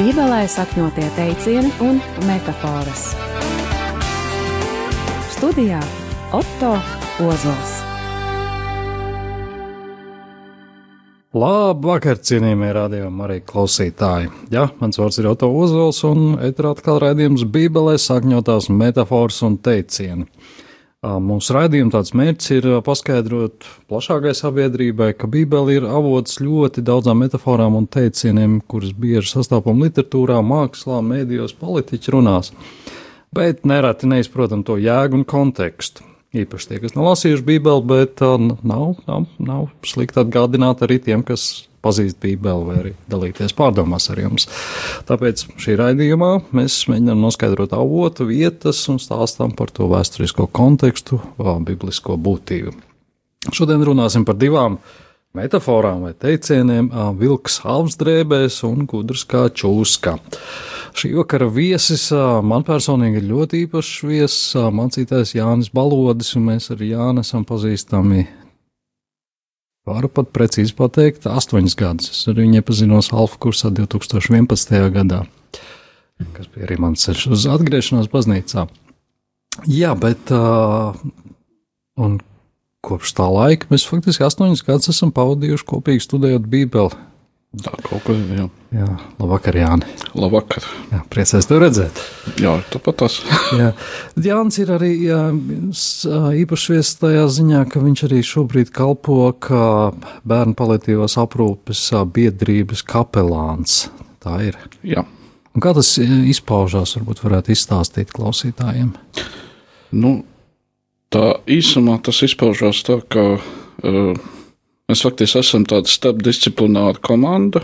Bībelē sakņotie teicieni un metafāras. Studijā Otto Ozols. Labvakar, cienījamie radījumi, arī klausītāji. Jā, mans vārds ir Otto Ozols, un etrā atkal raidījums Bībelē sakņotās metafāras un teicieni. Mūsu raidījuma tāds mērķis ir paskaidrot plašākai sabiedrībai, ka Bībele ir avots ļoti daudzām metaforām un teicieniem, kuras bieži sastopam literatūrā, mākslā, mēdījos, politiķi runās, bet nereti neizprotam to jēgu un kontekstu. Īpaši tie, kas nav lasījuši Bībeli, bet uh, nav, nav, nav slikti atgādināt arī tiem, kas pazīst Bībeli vai arī dalīties pārdomās ar jums. Tāpēc šī raidījumā mēs mēģinām noskaidrot avotu, vietas un stāstām par to vēsturisko kontekstu, biblisko būtību. Šodien runāsim par divām metaforām vai teicieniem - vilks halvsdrēbēs un gudrs kā čūska. Šī vakara viesis man personīgi ir ļoti īpašs viesis, mācītājs Jānis Balodis, un mēs ar Jāni esam pazīstami. Varu pat precīzi pateikt, astoņas gadus. Es ar viņu iepazinos Alfa kursā 2011. gadā, kas bija arī mans ceļš uz atgriešanos baznīcā. Jā, bet uh, un kopš tā laika mēs faktiski astoņas gadus esam pavadījuši kopīgi studējot Bībeli Tā kaut kā jā. Jā, labvakar, Jāni. Labvakar. Jā, priecājos tevi redzēt. Jā, tāpat tas. jā. Jānis ir arī jā, īpašs viesis tajā ziņā, ka viņš arī šobrīd kalpo kā bērnu palietīvās aprūpes biedrības kapelāns. Tā ir. Jā. Un kā tas izpaužās, varbūt varētu izstāstīt klausītājiem? Nu, tā īsumā tas izpaužās tā, ka uh, Mēs faktiski esam tāda starpdisciplināra komanda.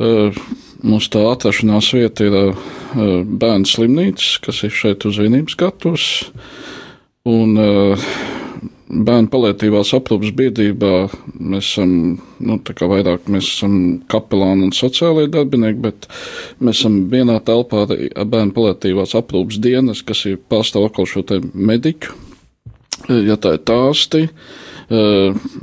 Mums tā atrašanās vieta ir bērnu slimnīca, kas ir šeit uz vienības gatus. Un bērnu palietīvās aprūpas biedrībā mēs esam, nu, tā kā vairāk mēs esam kapelāni un sociālai darbinieki, bet mēs esam vienā telpā ar bērnu palietīvās aprūpas dienas, kas ir pārstāv atkal šo te mediķu, ja tā ir tāsti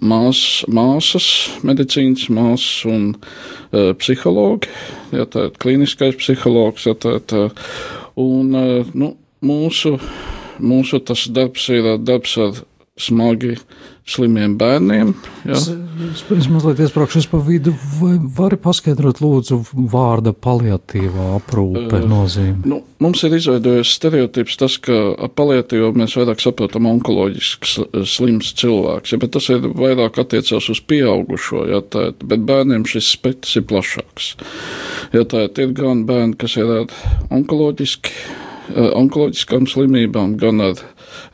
mās, māsas, medicīnas māsas un uh, psihologi, ja tā ir klīniskais psihologs, ja tā ir. Un uh, nu, mūsu, mūsu tas darbs ir darbs ar smagi slimiem bērniem. Ja. Es, es, es mazliet iesprāgšu pa vidu, vai vari paskaidrot lūdzu vārda paliatīvā aprūpe uh, nozīme? Nu, mums ir izveidojies stereotips tas, ka paliatīvo mēs vairāk saprotam onkoloģisks slims cilvēks, ja, bet tas ir vairāk attiecās uz pieaugušo, ja, tā, bet bērniem šis spektrs ir plašāks. Ja, tā ir gan bērni, kas ir onkoloģiski, onkoloģiskām slimībām, gan ar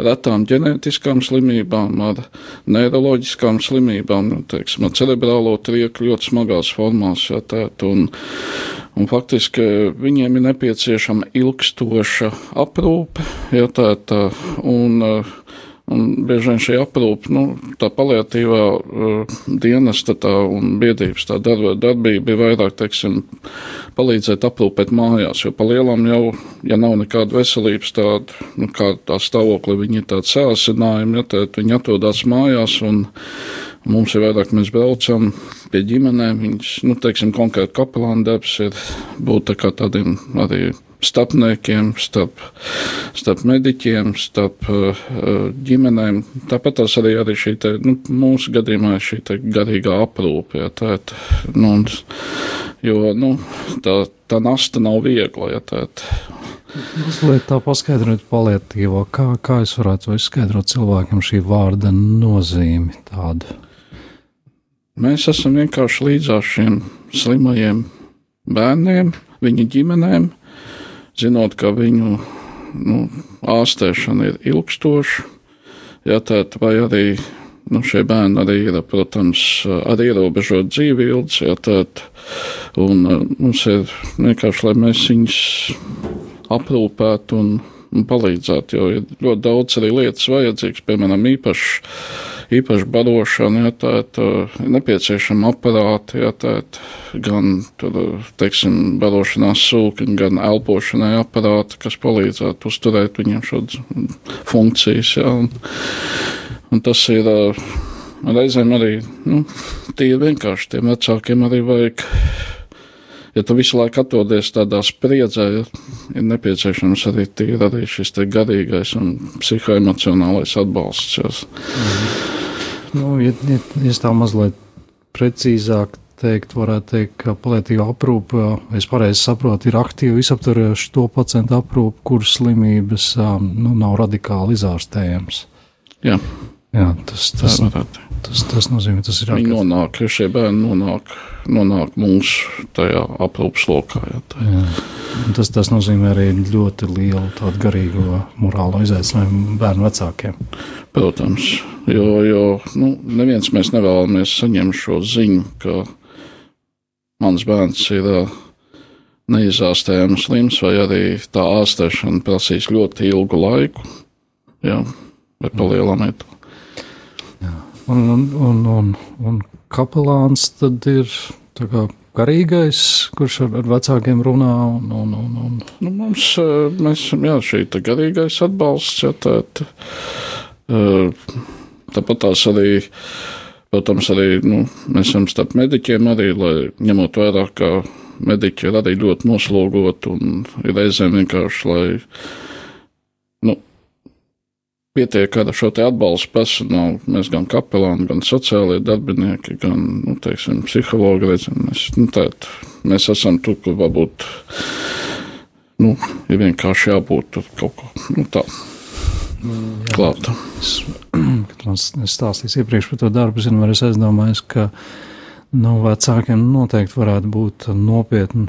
retām ģenētiskām slimībām, ar neiroloģiskām slimībām, nu, teiksim, ar cerebrālo trieku ļoti smagās formās. Jā, tēt, un, un faktiski viņiem ir nepieciešama ilgstoša aprūpe, jā, tēt, un, Un bieži vien šī aprūpe, nu, tā paliatīvā uh, dienesta tā un biedrības tā darba, darbība ir vairāk, teiksim, palīdzēt aprūpēt mājās, jo pa lielam jau, ja nav nekāda veselības tāda, nu, kā tā stāvokli, viņi ir tādi sāsinājumi, ja tad viņi atrodas mājās un mums ir vairāk, mēs braucam pie ģimenēm, viņas, nu, teiksim, konkrēti kapelāna darbs ir būt tā kā tādiem arī starpniekiem, starp, starp mediķiem, starp uh, ģimenēm. Tāpat arī, arī šī te, nu, mūsu gadījumā ir šī garīgā aprūpe. Ja, tā, nu, un, jo nu, tā, tā nasta nav viegla. Ja, tā, Mazliet tā paskaidrot palietīvo, kā, kā es varētu izskaidrot cilvēkam šī vārda nozīmi tādu. Mēs esam vienkārši līdzās šiem slimajiem bērniem, viņu ģimenēm, zinot, ka viņu nu, ārstēšana ir ilgstoša, ja tēt, vai arī nu, šie bērni arī ir, protams, ar ierobežotu dzīvi ilgs, ja tēt, un mums ir vienkārši, lai mēs viņus aprūpētu un, un palīdzētu, jo ir ļoti daudz arī lietas vajadzīgas, piemēram, īpaši īpaši barošana, ja tā ir nepieciešama aparāti, ja tā ir gan, tur, teiksim, barošanās sūkņi, gan elpošanai aparāti, kas palīdzētu uzturēt viņiem šādas funkcijas, ja, un, un tas ir reizēm arī, nu, tie vienkārši tiem vecākiem arī vajag ja tu visu laiku atrodies tādā spriedzē, ir nepieciešams arī, tīri, arī šis garīgais un psihoemocionālais atbalsts. Mm. Nu, ja, ja, ja tā mazliet precīzāk teikt, varētu teikt, ka palietīva aprūpe, es pareizi saprotu, ir aktīva visaptvaroša to pacientu aprūpe, kuras slimības nu, nav radikāli izārstējams. Jā. Jā, tas, tas, tas, tas nozīmē, tas ir. Viņi nonāk, šie bērni nonāk, nonāk mūsu tajā aprūpas lokā. Jā, jā. Tas, tas nozīmē arī ļoti lielu tādu garīgo morālo izaicinājumu bērnu vecākiem. Protams, jo, jo nu, neviens mēs nevēlamies saņemt šo ziņu, ka mans bērns ir neizārstējams slims, vai arī tā ārstēšana prasīs ļoti ilgu laiku, jā, vai palielināt. Un, un, un, un, un kapelāns tad ir kā, garīgais, kurš ar, ar vecākiem runā. Un, un, un, un. Nu, mums, mēs jā, šī garīgais atbalsts, jā, tā, tā, tāpat tās arī. Protams, arī nu, mēs esam starp mediķiem, arī ņemot vērā, ka mediķi ir arī ļoti noslogoti un ir reizēm vienkārši, lai pietiek ar šo atbalstu personālu. Mēs gan kapelāni, gan sociālie darbinieki, gan nu, teiksim, psihologi redzam, mēs, nu, tēt, mēs esam tur, kur varbūt nu, ir vienkārši jābūt kaut ko nu, tādu. Klāt. Kad man stāstīs iepriekš par to darbu, zinu, es aizdomājos, ka nu, vecākiem noteikti varētu būt nopietni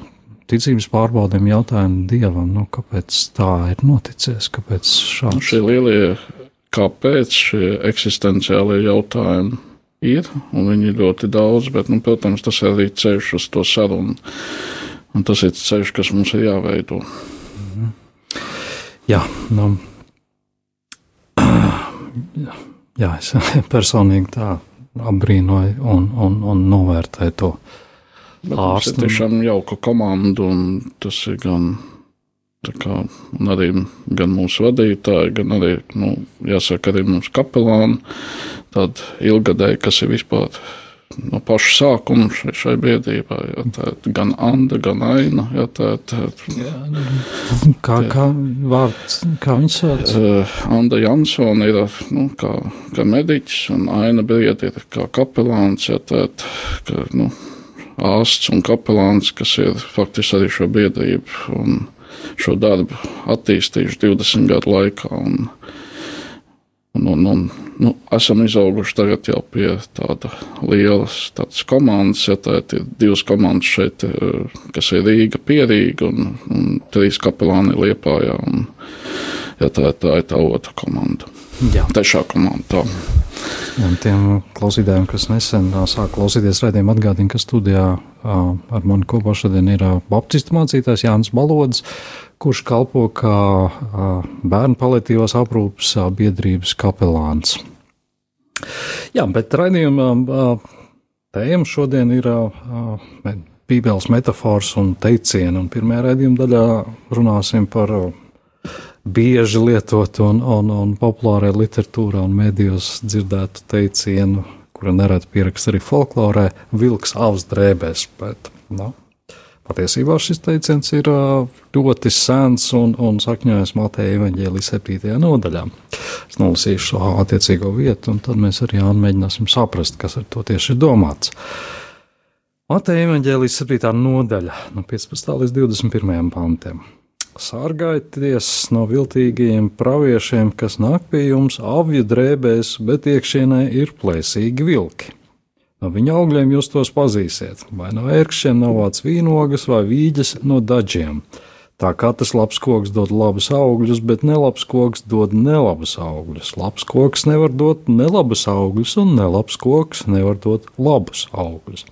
ticības pārbaudēm jautājumu dievam, nu, kāpēc tā ir noticies, kāpēc šāds. Nu, šie lielie, kāpēc šie eksistenciālie jautājumi ir, un viņi ir ļoti daudz, bet, nu, protams, tas ir arī ceļš uz to sarunu, un tas ir ceļš, kas mums ir jāveido. -hmm. Jā, nu, jā, es personīgi tā apbrīnoju un, un, un novērtēju to Tas ir tiešām jauka komanda, un tas ir gan, kā, arī gan mūsu vadītāji, gan arī, nu, jāsaka, arī mūsu kapelāni, tādi ilgadēji, kas ir vispār no paša sākuma šai, šai biedrībai. Jā, tā, gan Anna, gan Aina. Jā, tā, tā, jā, nu, kā, tā, kā vārds, kā viņš sauc? Uh, Anna Jansona ir nu, kā, kā mediķis, un Aina Brieda ir kā kapelāns. Jā, tā, kā, nu, ārsts un kapelāns, kas ir faktiski arī šo biedrību un šo darbu attīstījuši 20 gadu laikā. Un, un, un, un, nu, esam izauguši tagad jau pie tāda lielas tādas komandas. Ja tā ir divas komandas šeit, eh, kas ir Rīga, Pierīga un, un trīs kapelāni Liepājā. Un, ja tā, tā ir tā otra komanda. Jā. Trešā komanda. Tā. Un tiem klausītājiem, kas nesen sāk klausīties raidījumu, atgādina, ka studijā ar mani kopā šodien ir baptistu mācītājs Jānis Balodis, kurš kalpo kā bērnu paliatīvās aprūpas biedrības kapelāns. Jā, bet raidījuma tēma šodien ir Bībeles metafors un teicieni, un pirmajā raidījuma daļā runāsim par bieži lietot un, un, un populārajā literatūrā un medijos dzirdētu teicienu, kura nereti pierakst arī folklorē, vilks avs drēbēs. Bet, nu, patiesībā šis teiciens ir ļoti sens un, un sakņojas Mateja evaņģēlī 7. nodaļā. Es nolasīšu šo attiecīgo vietu, un tad mēs arī mēģināsim saprast, kas ar to tieši ir domāts. Mateja evaņģēlī 7. nodaļa no 15. līdz 21. pantiem. Sargājieties no viltīgajiem praviešiem, kas nāk pie jums avju drēbēs, bet iekšienē ir plēsīgi vilki. No viņa augļiem jūs tos pazīsiet, vai no ērkšķiem novāc vīnogas vai vīģes no daļiem. Tā katrs labs koks dod labus augļus, bet nelabs koks dod nelabus augļus. Labs koks nevar dot nelabus augļus, un nelabs koks nevar dot labus augļus.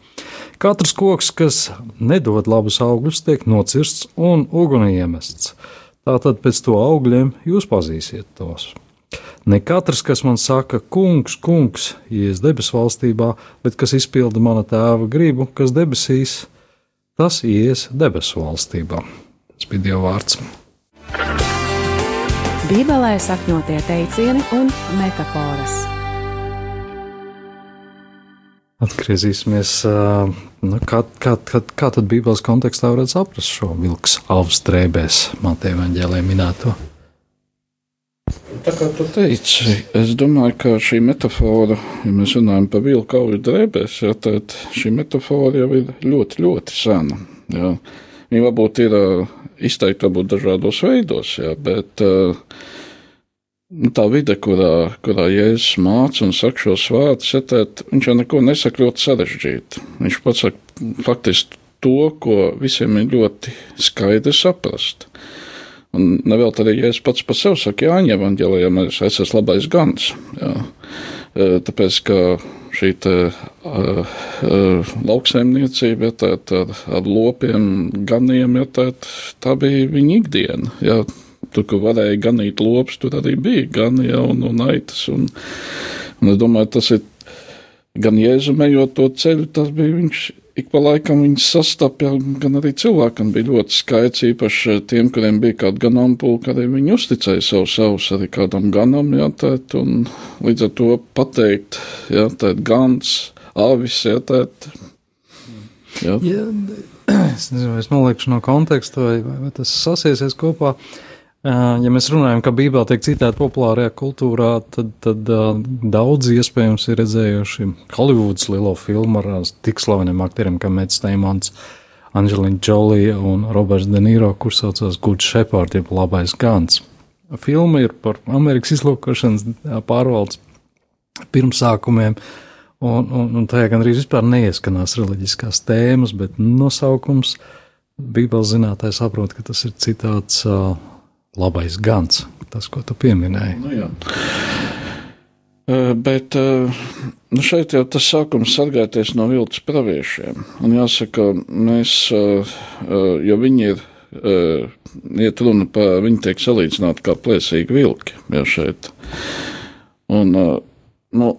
Katrs koks, kas nedod labus augļus, tiek nocirsts un ugunī iemests. Tātad pēc to augļiem jūs pazīsiet tos. Ne katrs, kas man saka, kungs, kungs, ies debesu valstībā, bet kas izpilda mana tēva gribu, kas debesīs, tas ies debesu valstībā. Tas bija Dieva vārds. Bībelē sakņotie teicieni un metafāras. Atgriezīsimies, nu, kā, kā, kā, kā tad Bībeles kontekstā varētu saprast šo vilks alvas drēbēs, Mateja Vangelē minēto? Tā kā tu teici, es domāju, ka šī metāfora, ja mēs runājam par vilku augu drēbēs, ja, tad šī metāfora jau ir ļoti, ļoti sena. Ja. Viņa varbūt ir izteikti varbūt dažādos veidos, ja, bet uh, nu, tā vide, kurā, kurā Jēzus māca un saka šos vārdus, tad viņš jau neko nesaka ļoti sarežģīti. Viņš pats saka faktiski to, ko visiem ir ļoti skaidri saprast. Un nevēl arī, ja es pats par sevi saku, Jāņa evanģēlijā, es esmu labais gans. Jā. E, tāpēc, ka šī te, uh, uh, lauksaimniecība, ja, tā, tā, ar lopiem, ganiem, ja, tā, tā bija viņa ikdiena. Ja. Tur, kur varēja ganīt lopus, tur arī bija gani ja, un, un aitas. Un, un es domāju, tas ir gan jēzumējot to ceļu, tas bija viņš ik pa laikam viņas sastapja, gan arī cilvēkam bija ļoti skaits, īpaši tiem, kuriem bija kāda ganāmpulka, arī viņi uzticēja savu savus arī kādam ganam, jā, tēt, un līdz ar to pateikt, jā, tēt, gans, avis, jā, tēt. Jā. Jā, es nezinu, es noliekšu no konteksta, vai, vai tas sasiesies kopā. Uh, Ja mēs runājam, ka Bībelē tiek citēta populārajā kultūrā, tad, tad uh, daudz iespējams ir redzējuši Holivudas lielo filmu ar tik slaveniem aktieriem kā Mets Steimans, Angelina Jolie un Roberts De Niro, kurš saucās Good Shepherd, jeb labais gans. Filma ir par Amerikas izlūkošanas pārvaldes pirmsākumiem, un, un, un tajā gan arī vispār neieskanās reliģiskās tēmas, bet nosaukums Bībeles zinātājs saprot, ka tas ir citāts uh, labais gans, tas, ko tu pieminēji. Nu, jā. Bet nu šeit jau tas sākums sargāties no viltus praviešiem. Un jāsaka, mēs, jo viņi ir, iet runa par, viņi tiek salīdzināti kā plēsīgi vilki, jau šeit. Un, nu,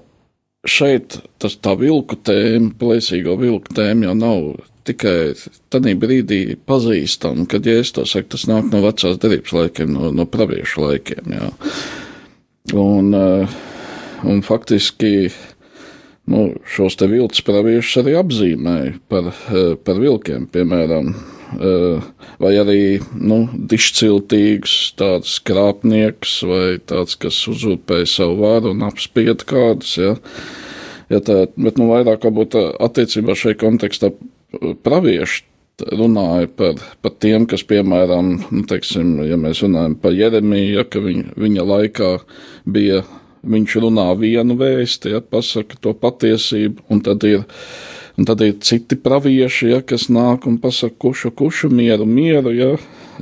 šeit tas tā vilku tēma, plēsīgo vilku tēma jau nav tikai tādā brīdī pazīstama, kad ja es to saku, tas nāk no vecās derības laikiem, no, no praviešu laikiem. Jā. Un, eh, un faktiski nu, šos te viltus praviešus arī apzīmēja par, eh, par vilkiem, piemēram. Vai arī nu, dišciltīgs, tāds krāpnieks, vai tāds, kas uzurpēja savu varu un apspied kādus. Ja. Ja tā, bet nu, vairāk varbūt attiecībā šajā kontekstā pravieši runāja par, par tiem, kas, piemēram, nu, teiksim, ja mēs runājam par Jeremiju, ja, ka viņa, viņa laikā bija, viņš runā vienu vēsti, ja, pasaka to patiesību, un tad ir, un tad ir citi pravieši, ja, kas nāk un pasaka kušu, kušu mieru, mieru, ja,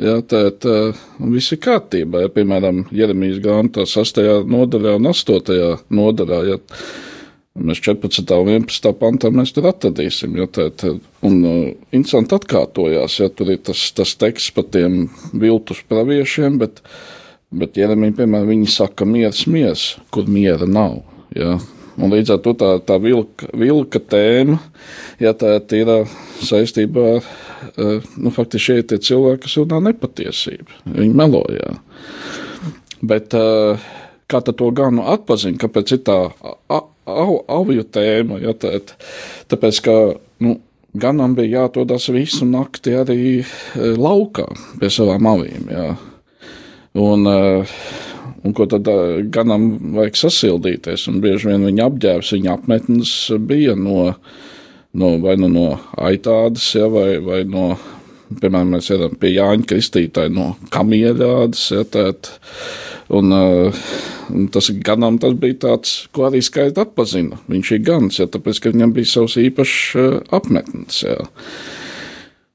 ja, un viss ir kārtībā, ja, piemēram, Jeremijas grāmatā 6. nodaļā un 8. nodaļā, ja, Mēs 14. un 11. pantā mēs tur atradīsim. Ja, tā, tā, un uh, interesanti atkārtojās, ja tur ir tas, tas teksts par tiem viltus praviešiem, bet, bet Jeremija, piemēram, viņi saka miers, miers, kur miera nav. Ja. Un līdz ar to tā, tā vilka, vilka tēma, ja tā ir uh, saistībā uh, nu, faktiski šie ir cilvēki, kas runā nepatiesību. Viņi melojā. Bet, uh, kā to ganu atpazīt, kāpēc ir tā au, avju tēma. Ja, tā, tāpēc, ka nu, ganam bija jāatrodas visu nakti arī laukā pie savām avīm. Ja. Un, e, un ko tad ganam vajag sasildīties? Un bieži vien viņa apģērbs, viņa apmetnes bija no, no vai nu no aitādas, ja, vai, vai no piemēram, mēs ejam pie Jāņa Kristītāja no kamieļādas, ja, tēt, un, un tas ganam tas bija tāds, ko arī skaidri atpazina. Viņš ir gans, ja, tāpēc, ka viņam bija savs īpašs apmetnis, ja.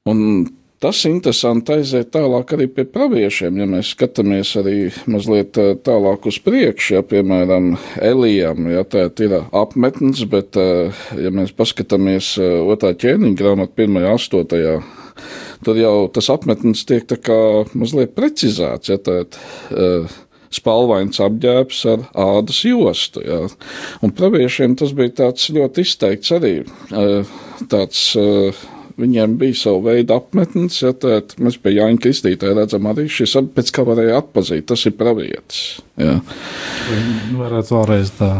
Un tas interesanti aiziet tālāk arī pie praviešiem, ja mēs skatāmies arī mazliet tālāk uz priekšu, ja, piemēram, Elijam, ja tā ir apmetnis, bet, ja mēs paskatāmies otrā ķēniņa grāmatā, pirmajā, astotajā tad jau tas apmetnis tiek tā kā mazliet precizēts. Ja, tēt, uh, spalvains apģērbs ar ādas jostu. Jā. Un praviešiem tas bija tāds ļoti izteikts arī. Tāds, Viņiem bija sava veida apmetnis, ja tā mēs pie Jāņa Kristītāja redzam arī šis, pēc kā varēja atpazīt, tas ir pravietis. Jā. Varētu vēlreiz tā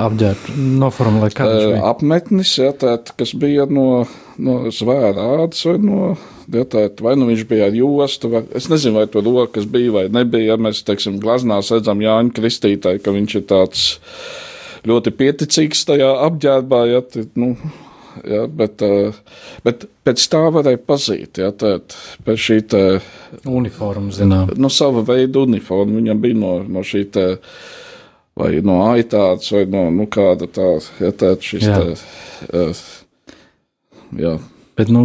apģērbt, noformulēt, kā viņš bija. Apmetnis, jā, tēt, kas bija no, no zvēra ādas vai no, jā, tēt, vai nu viņš bija ar jostu, vai, es nezinu, vai tur rokas bija vai nebija, ja mēs, teiksim, glaznās redzam Jāņa Kristītāju, ka viņš ir tāds ļoti pieticīgs tajā apģērbā, ja, tēt, nu, Ja, bet, bet pēc tā varēja pazīt. Ja, tēt, pēc šī tā uniforma, zinām. No sava veida uniforma. Viņam bija no, no šī tā vai no aitāts, vai no nu, kāda tāda, ja tāda šis jā. tā, jā. Bet, nu,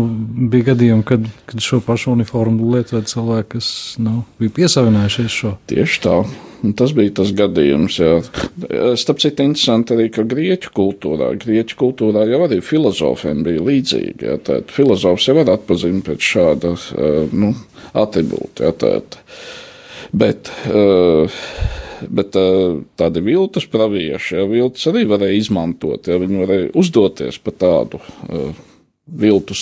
bija gadījumi, kad, kad šo pašu uniformu lietoja cilvēki, kas nu, bija piesavinājušies šo. Tieši tā. Un tas bija tas gadījums. Jā. Starp citu, interesanti arī, ka grieķu kultūrā, grieķu kultūrā jau arī filozofiem bija līdzīgi. Jā, tād, filozofs jau var atpazīt pēc šāda nu, attribūta. Bet, bet tādi viltus pravieši, ja, viltus arī varēja izmantot, ja viņi varēja uzdoties par tādu viltus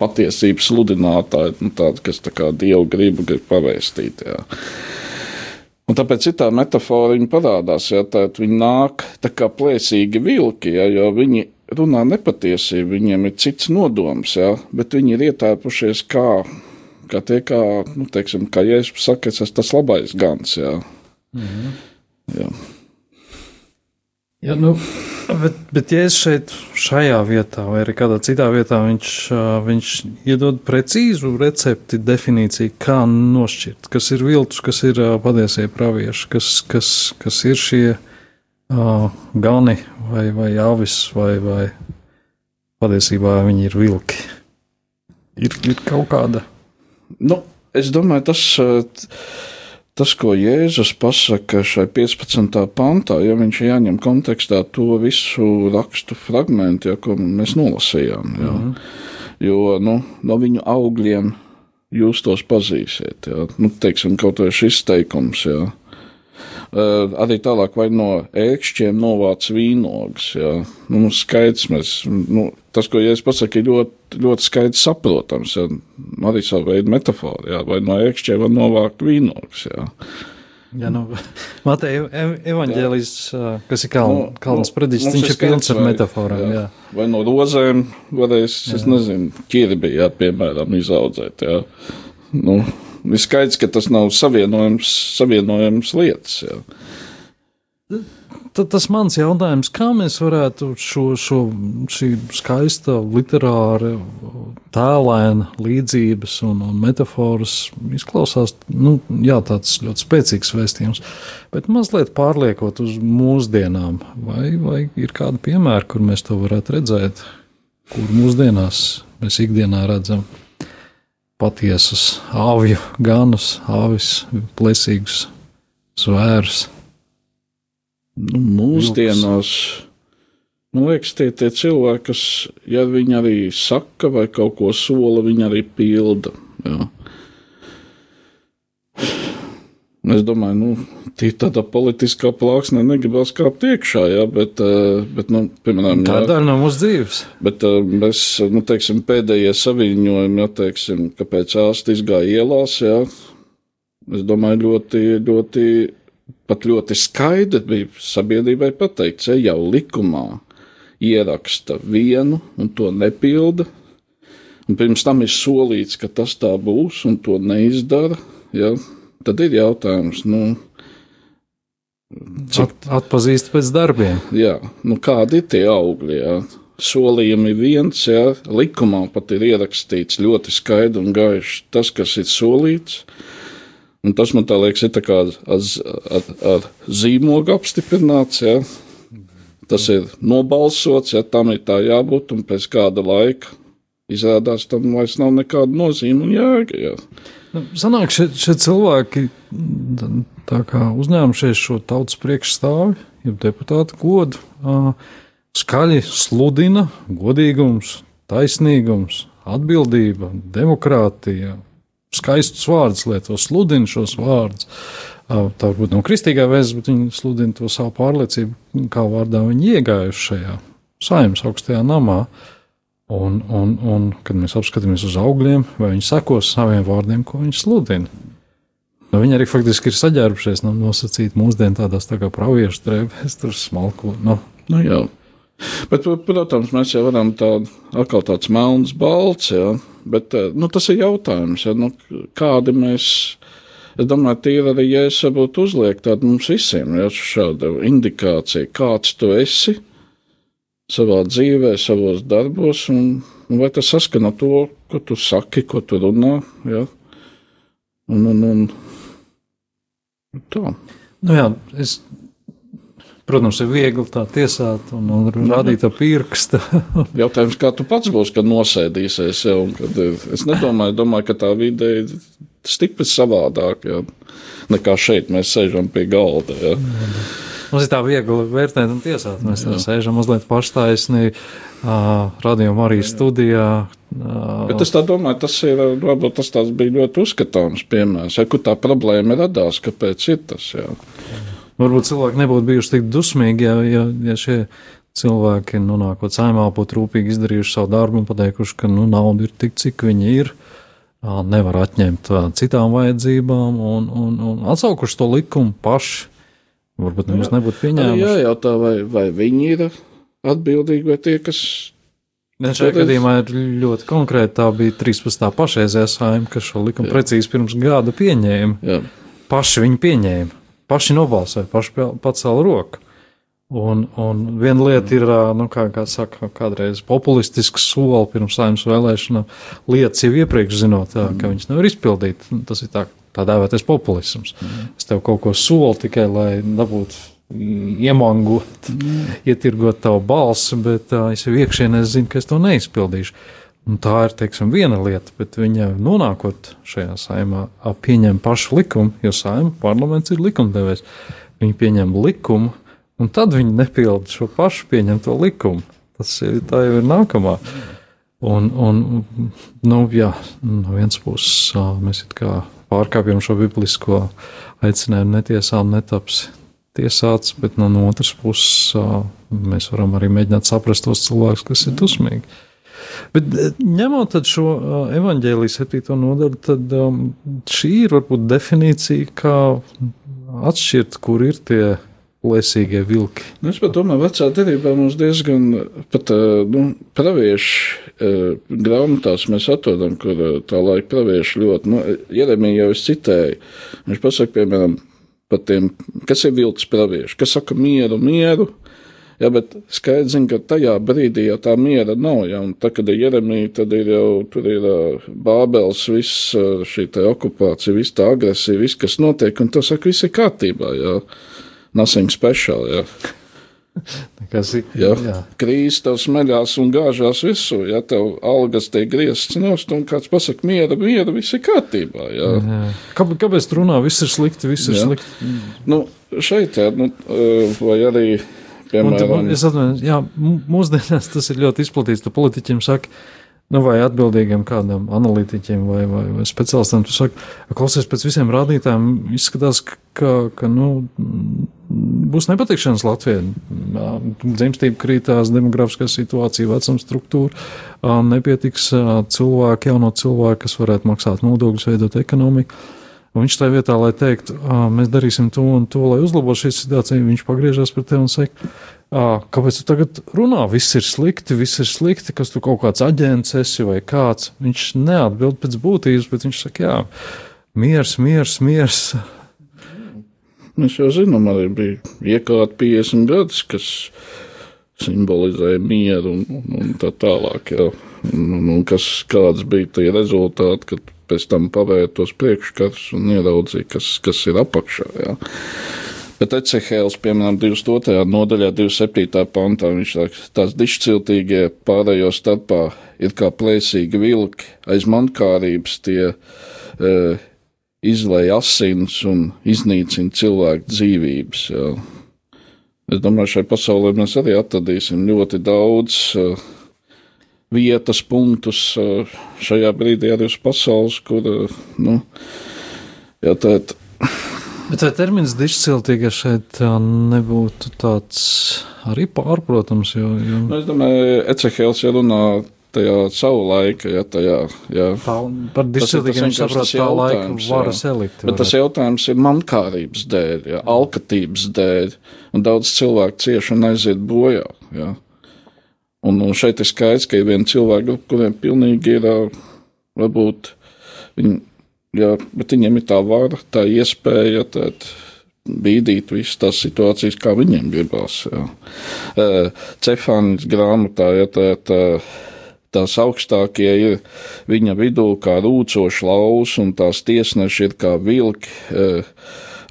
patiesības sludinātāju, nu, tādu, kas tā kā dievu gribu grib pavēstīt. Ja. Un tāpēc citā metafora viņa parādās, ja tā viņi nāk tā kā plēsīgi vilki, ja, jo viņi runā nepatiesību, viņiem ir cits nodoms, ja, bet viņi ir ietēpušies kā, kā tie, kā, nu, teiksim, kā Jēzus saka, es esmu tas labais gans, ja. Mhm. Jā. Ja, nu, bet, bet, ja es šeit, šajā vietā, vai arī kādā citā vietā, viņš, viņš iedod precīzu recepti, definīciju, kā nošķirt, kas ir viltus, kas ir patiesie pravieši, kas, kas, kas ir šie uh, gani vai, vai avis, vai, vai patiesībā viņi ir vilki. Ir, ir kaut kāda. Nu, es domāju, tas. Uh, tas, ko Jēzus pasaka šai 15. pantā, ja viņš jāņem kontekstā to visu rakstu fragment, ja, ko mēs nolasījām. Ja. Mm. Jo nu, no viņu augļiem jūs tos pazīsiet. Ja. Nu, teiksim, kaut vai šis teikums. Ja. Uh, arī tālāk, vai no ēkšķiem novāc vīnogas. Ja. Nu, skaidrs, mēs, nu, tas, ko es pasaku, ir ļoti, ļoti skaidrs saprotams. Ja. Arī savu veidu metafora, ja. vai no ēkšķiem var novākt vīnogas. Ja. Jā, nu, Mateja evaņģēlijs, kas ir nu, kalns nu, predis, viņš ir pilns ar metaforām. Jā. Jā. Vai no rozēm varēs, jā. es nezinu, ķirbi, jā, piemēram, izaudzēt. Jā. Nu, ir skaidrs, ka tas nav savienojams, savienojams lietas. Jā tad tas mans jautājums, kā mēs varētu šo, šo šī skaista literāra, tēlēna līdzības un, un metaforas izklausās, nu, jā, tāds ļoti spēcīgs vēstījums, bet mazliet pārliekot uz mūsdienām, vai, vai ir kādi piemēri, kur mēs to varētu redzēt, kur mūsdienās mēs ikdienā redzam patiesus āvju ganus, āvis, plesīgus zvērus. Nu, mūsdienās, man liekas, tie ir cilvēki, kas, ja viņi arī saka vai kaut ko sola, viņi arī pilda. Jā. Es domāju, nu, tā ir tāda politiskā plāksne, negribas kāpt iekšā, jā, bet, eh, bet nu, piemēram, tā ir daļa no mūsu dzīves. Bet eh, mēs, nu, teiksim, pēdējie saviņojumi, jā, teiksim, kāpēc ārsti izgāja ielās, jā, es domāju, ļoti, ļoti pat ļoti skaidri bija sabiedrībai pateikts, ja jau likumā ieraksta vienu un to nepilda, un pirms tam ir solīts, ka tas tā būs, un to neizdara, ja, tad ir jautājums, nu, cik At, atpazīst pēc darbiem. Jā, nu kādi ir tie augļi, jā. Solījumi viens, jā, likumā pat ir ierakstīts ļoti skaidri un gaiši tas, kas ir solīts, Un tas man liekas, ir kā ar, ar, ar zīmogu apstiprināts. Ja? Tas ir nobalsots, ja tam ir tā jābūt, un pēc kāda laika izrādās tam vairs nav nekāda nozīme un jēga. Ja? Sanāk, šie, šie cilvēki uzņēmušies šo tautas priekšstāvi, jeb deputātu godu, skaļi sludina godīgums, taisnīgums, atbildība, demokrātija, skaistus vārdus lieto, sludina šos vārdus. Tā varbūt nav kristīgā vēsts, bet viņi sludina to savu pārliecību, kā vārdā viņi iegājuši šajā saimnes augstajā namā. Un, un, un, kad mēs apskatāmies uz augļiem, vai viņi sekos saviem vārdiem, ko viņi sludina. Nu, viņi arī faktiski ir saģērbušies, nu, nosacīt mūsdienu tādās tā kā praviešu drēbēs, tur smalku, nu, Nu, jā. Bet, protams, mēs jau varam tādu atkal tāds melns balts, jā. Bet nu, tas ir jautājums, ja, nu, kādi mēs. Es domāju, tīri arī, ja es varbūt uzlieku tādu mums visiem, ja šādu indikāciju, kāds tu esi savā dzīvē, savos darbos, un, un vai tas saskana to, ko tu saki, ko tu runā, ja. Un, un, un tā. Nu jā, es Protams, ir viegli tā tiesāt un, un nu, rādīt ar pirkstu. Jautājums, kā tu pats būsi, kad nosēdīsies jau? Kad, es nedomāju, domāju, ka tā vide ir stipri savādāk jā, nekā šeit. Mēs sēžam pie galda. Jā. Mums ir tā viegli vērtēt un tiesāt. Mēs jā. sēžam mazliet paštaisni, uh, radījām arī studijā. Bet es tā domāju, tas ir varbūt tas bija ļoti uzskatāms piemērs, ja, kur tā problēma radās, kāpēc ir tas. Jā. Varbūt cilvēki nebūtu bijuši tik dusmīgi, ja, ja, ja šie cilvēki, nonākot saimā, būtu rūpīgi izdarījuši savu darbu un pateikuši, ka nu, nauda ir tik, cik viņi ir. Nevar atņemt citām vajadzībām un, un, un atsaukuši to likumu paši. Varbūt nemaz nebūtu pieņēmuši. Jā, jautā, vai, vai viņi ir atbildīgi vai tie, kas Nē, šajā gadījumā ir ļoti konkrēti. Tā bija 13. pašreizējā saima, kas šo likumu jā. precīzi pirms gada pieņēma. Jā. Paši viņi pieņēma paši nobalsoja, paši pacēla roku. Un, un viena lieta ir, nu, kā, kā saka, kādreiz populistisks soli pirms saimnes vēlēšanām, lietas jau iepriekš zinot, jā, ka viņas nevar izpildīt. Tas ir tā, tā dēvētais populisms. Mm. Es tev kaut ko solu tikai, lai dabūtu iemangot, mm. ietirgot tavu balsi, bet uh, es jau iekšienē zinu, ka es to neizpildīšu. Un tā ir teiksim, viena lieta, bet viņa nonākot šajā saimā, pieņem pašu likumu, jo saima parlaments ir likumdevējs. Viņi pieņem likumu, un tad viņi nepilda šo pašu pieņemto likumu. Tas ir, jau ir nākamā. Un, un nu, jā, no vienas puses mēs pārkāpjam šo biblisko aicinājumu netiesām netaps tiesāts, bet no otras puses mēs varam arī mēģināt saprast tos cilvēkus, kas ir dusmīgi. Bet ņemot šo evaņģēlijas septīto nodaļu, tad šī ir varbūt definīcija, kā atšķirt, kur ir tie plēsīgie vilki. Nu, es domāju, vecā derībā mums diezgan pat nu, praviešu grāmatās mēs atrodam, kur tā laika pravieši ļoti, nu, Jeremija jau es citēju, viņš pasaka, piemēram, par tiem, kas ir vilks pravieši, kas saka mieru, mieru, Ja, bet skaidrs, ka tajā brīdī jau tā miera nav. Ja, tad, kad ir Jeremija, tad ir jau tur ir Bābels, viss šī okupācija, viss tā agresija, viss, kas notiek, un tas saka, viss ir kārtībā. Ja. Nothing special. Ja. Kas ir? Jā, krīze tev smeļās un gāžās visur. Ja tev algas tiek grieztas nost, un kāds pasakā, miera, miera, viss ir kārtībā. Jā. Jā. Kā, kāpēc tu runā, viss ir slikti, viss ir jā. slikti? Nu, šeit, jā, nu, vai arī Piemēram, un, es atvainojos, jā, mūsdienās tas ir ļoti izplatīts. Tu politiķiem saki, nu, vai atbildīgiem kādam analītiķiem vai, vai, vai speciālistam, tu saki, klausies pēc visiem rādītājiem, izskatās, ka, ka nu, būs nepatikšanas Latvijai. Dzimstība krītās, demografiskā situācija, vecuma struktūra, nepietiks cilvēki, jauno cilvēku, kas varētu maksāt nodokļus, veidot ekonomiku. Un viņš tajā vietā, lai teiktu, mēs darīsim to un to, lai uzlabotu šī situācija, viņš pagriežas pie tevis un saka, kāpēc tu tagad runā? Viss ir slikti, viss ir slikti, kas tu kaut kāds aģents esi vai kāds. Viņš neatbild pēc būtības, bet viņš saka, jā, miers, miers, miers. Mēs jau zinām, arī bija iekārta 50 gadus, kas simbolizēja mieru un, un, un tā tālāk. Jā. Un, un kas, kāds bija tie rezultāti, kad pēc tam pavērt tos priekškarus un ieraudzīja, kas, kas ir apakšā. Jā. Bet Ecehēls, piemēram, 22. nodaļā, 27. pantā, viņš saka, tās dišciltīgie pārējo starpā ir kā plēsīgi vilki, aiz mankārības tie e, izlai asins un iznīcina cilvēku dzīvības. Jā. Es domāju, šai pasaulē mēs arī atradīsim ļoti daudz uh, vietas, punktus šajā brīdī arī uz pasaules, kur, nu, jā, tā. Bet vai termins dišciltīga šeit nebūtu tāds arī pārprotams? Jo, jo... Nu, es domāju, Ecehēls jau runā tajā savu laiku, ja tajā, jā. Tā, par disciplīnu saprot tā laika varas elite. Bet tas jautājums ir mankārības dēļ, jā, alkatības dēļ, un daudz cilvēku cieši un aiziet bojā, jā. Un, un šeit ir skaidrs, ka ir viena cilvēka, kuriem pilnīgi ir, varbūt, viņi, jā, bet viņiem ir tā vara, tā iespēja, tad bīdīt visas tās situācijas, kā viņiem gribās. Jā. Cefānis grāmatā, ja tā, tā, tās augstākie ir viņa vidū kā rūcoši laus, un tās tiesneši ir kā vilki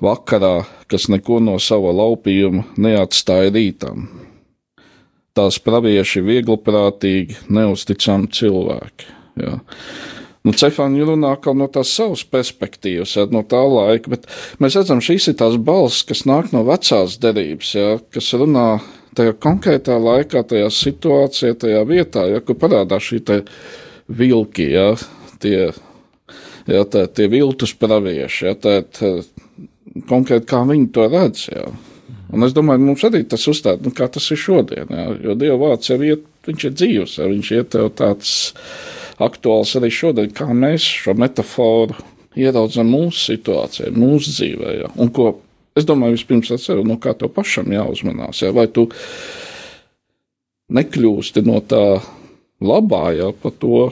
vakarā, kas neko no sava laupījuma neatstāja rītam. Tās pravieši viegliprātīgi, neusticami cilvēki. Jā. Nu, Cefāņi runā no tās savas perspektīvas, jā, no tā laika, bet mēs redzam, šīs ir tās balss, kas nāk no vecās derības, jā, kas runā tajā konkrētā laikā, tajā situācijā, tajā vietā, jā, kur parādās šī vilki, jā, tie, jā, tā, tie viltus pravieši, jā, tā, tā, konkrēti kā viņi to redz. Jā. Un es domāju, mums arī tas uzstāda, nu, kā tas ir šodien, jā, jo Dieva vārds jau iet, viņš ir dzīvs, jā, viņš iet tev tāds aktuāls arī šodien, kā mēs šo metaforu ieraudzām mūsu situācijā, mūsu dzīvē. Ja? Un ko es domāju, vispirms atceru, no kā tev pašam jāuzmanās. Ja? Vai tu nekļūsti no tā labā, ja par to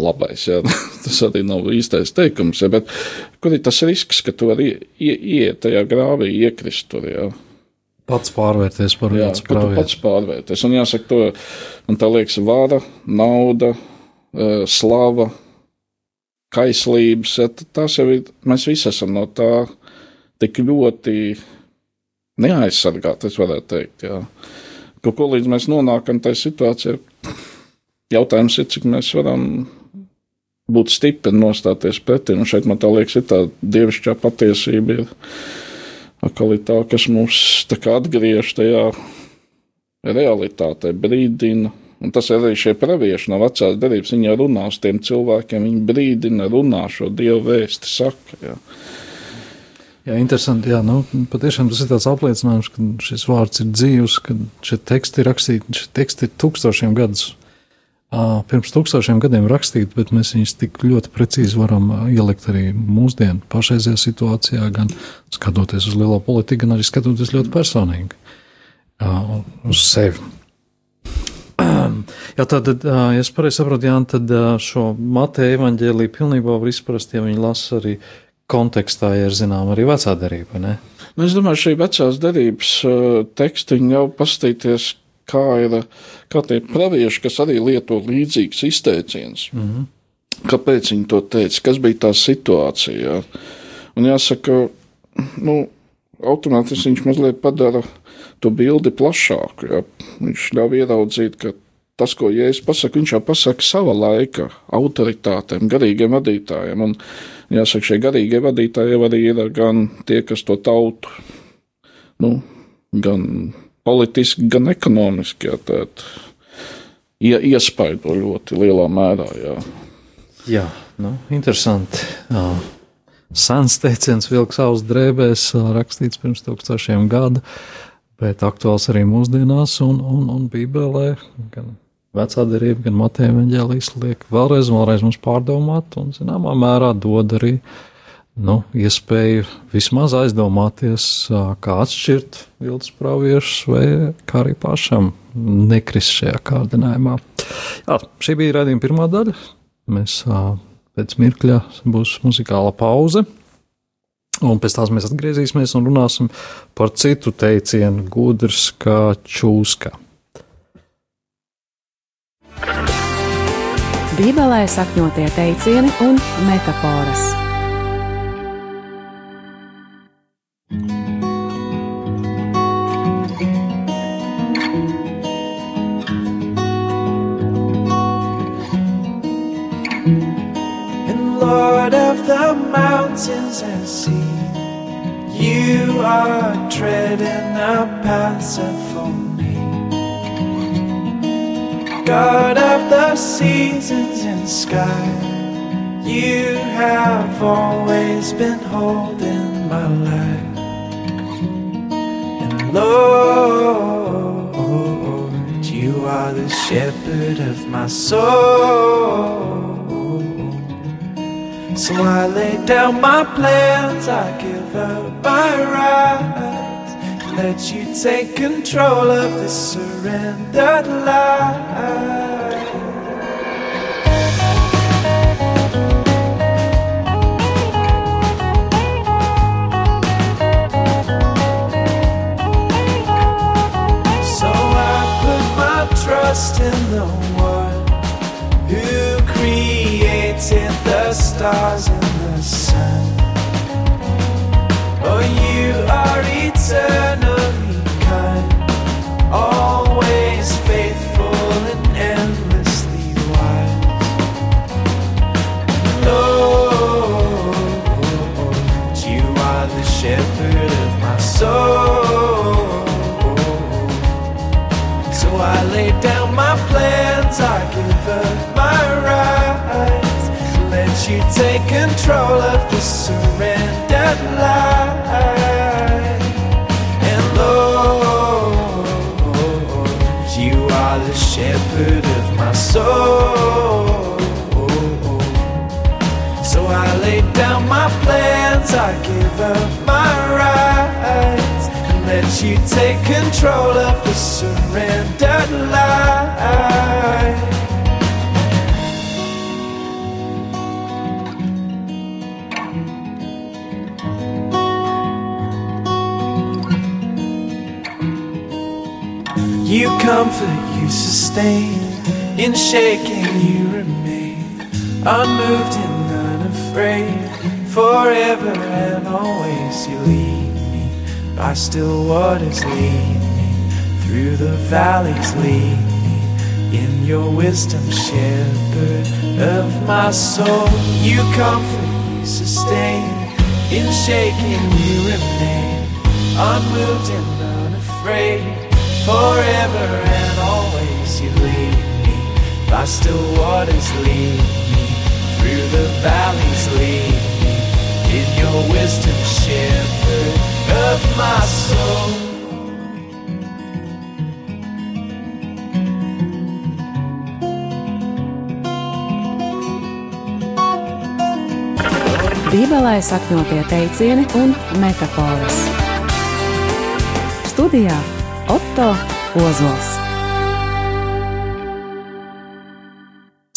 labais, ja? tas arī nav īstais teikums, ja? bet kur ir tas risks, ka tu vari ieiet tajā grāvī, iekrist tur. Ja? Pats pārvērties par jā, tu pats pārvērties. Un jāsaka, to man tā liekas, vara, nauda, e, slava, kaislības. Tas jau ir, mēs visi esam no tā tik ļoti neaizsargāti, es varētu teikt. Jā. Kaut ko līdz mēs nonākam tajā situācijā, jautājums ir, cik mēs varam būt stipri nostāties pretī. Un šeit man tā liekas, ir tā dievišķā patiesība. Ir, atkal ir tā, kas mums tā kā atgriež tajā realitātē, brīdina. Un tas arī šie pravieši no vecās derības, viņi runā uz tiem cilvēkiem, viņi brīdina, runā šo dievu vēsti, saka. Jā. Jā, interesanti. Jā, nu, patiešām tas ir tāds apliecinājums, ka šis vārds ir dzīvs, ka šie teksti ir rakstīti, šie teksti ir tūkstošiem gadus pirms tūkstošiem gadiem rakstīti, bet mēs viņus tik ļoti precīzi varam ielikt arī mūsdienu pašreizajā situācijā, gan skatoties uz lielo politiku, gan arī skatoties ļoti personīgi uz sevi. Jā, tad, ja es pareizi saprotu, Jāni, tad šo Mateja evaņģēlīju pilnībā var izprast, ja viņi lasa arī kontekstā, ja ir zinām arī vecā derība, ne? Nu, es domāju, šī vecās derības teksti jau pastīties, kā ir kā tie pravieši, kas arī lieto līdzīgus izteicienus. Mm -hmm. Kāpēc viņi to teica? Kas bija tā situācija? Un jāsaka, nu, automātiski viņš mazliet padara to bildi plašāku. Jā. Viņš ļauj ieraudzīt, ka tas, ko Jēzus pasaka, viņš jau pasaka sava laika autoritātēm, garīgiem vadītājiem. Un, jāsaka, šie garīgie vadītāji arī ir gan tie, kas to tautu, nu, gan politiski, gan ekonomiski. Jā, tēt, ie, iespaido ļoti lielā mērā. Jā, jā nu, interesanti. Jā. Sens teiciens vilks savus drēbēs, rakstīts pirms tūkstošiem gadu, bet aktuāls arī mūsdienās un, un, un Bībelē. Gan vecā derība, gan Mateja evaņģēlijas liek vēlreiz vēlreiz mums pārdomāt un, zināmā mērā, dod arī uh, nu, iespēju vismaz aizdomāties, kā atšķirt viltus praviešus, vai kā arī pašam nekrist šajā kārdinājumā. Jā, šī bija redzējuma pirmā daļa. Mēs pēc mirkļa būs muzikāla pauze. Un pēc tam mēs atgriezīsimies un runāsim par citu teicienu, gudrs kā čūska. Bībelē sakņotie teicieni un metafāras. Treading a path for me. God of the seasons and sky, you have always been holding my life. And Lord, You are the shepherd of my soul. So I lay down my plans, I give up my rights. Let you take control of this surrendered life. Trust in the one who created the stars listener. By still waters lead me, through the valleys lead me, in your wisdom, shepherd of my soul. You comfort, you sustain, in shaking you remain, unmoved and unafraid. Forever and always you lead me, by still waters lead me, through the valleys lead me, in your wisdom, shepherd of my soul. Bībelē sakņotie teicieni un metafāras. Studijā Otto Ozols.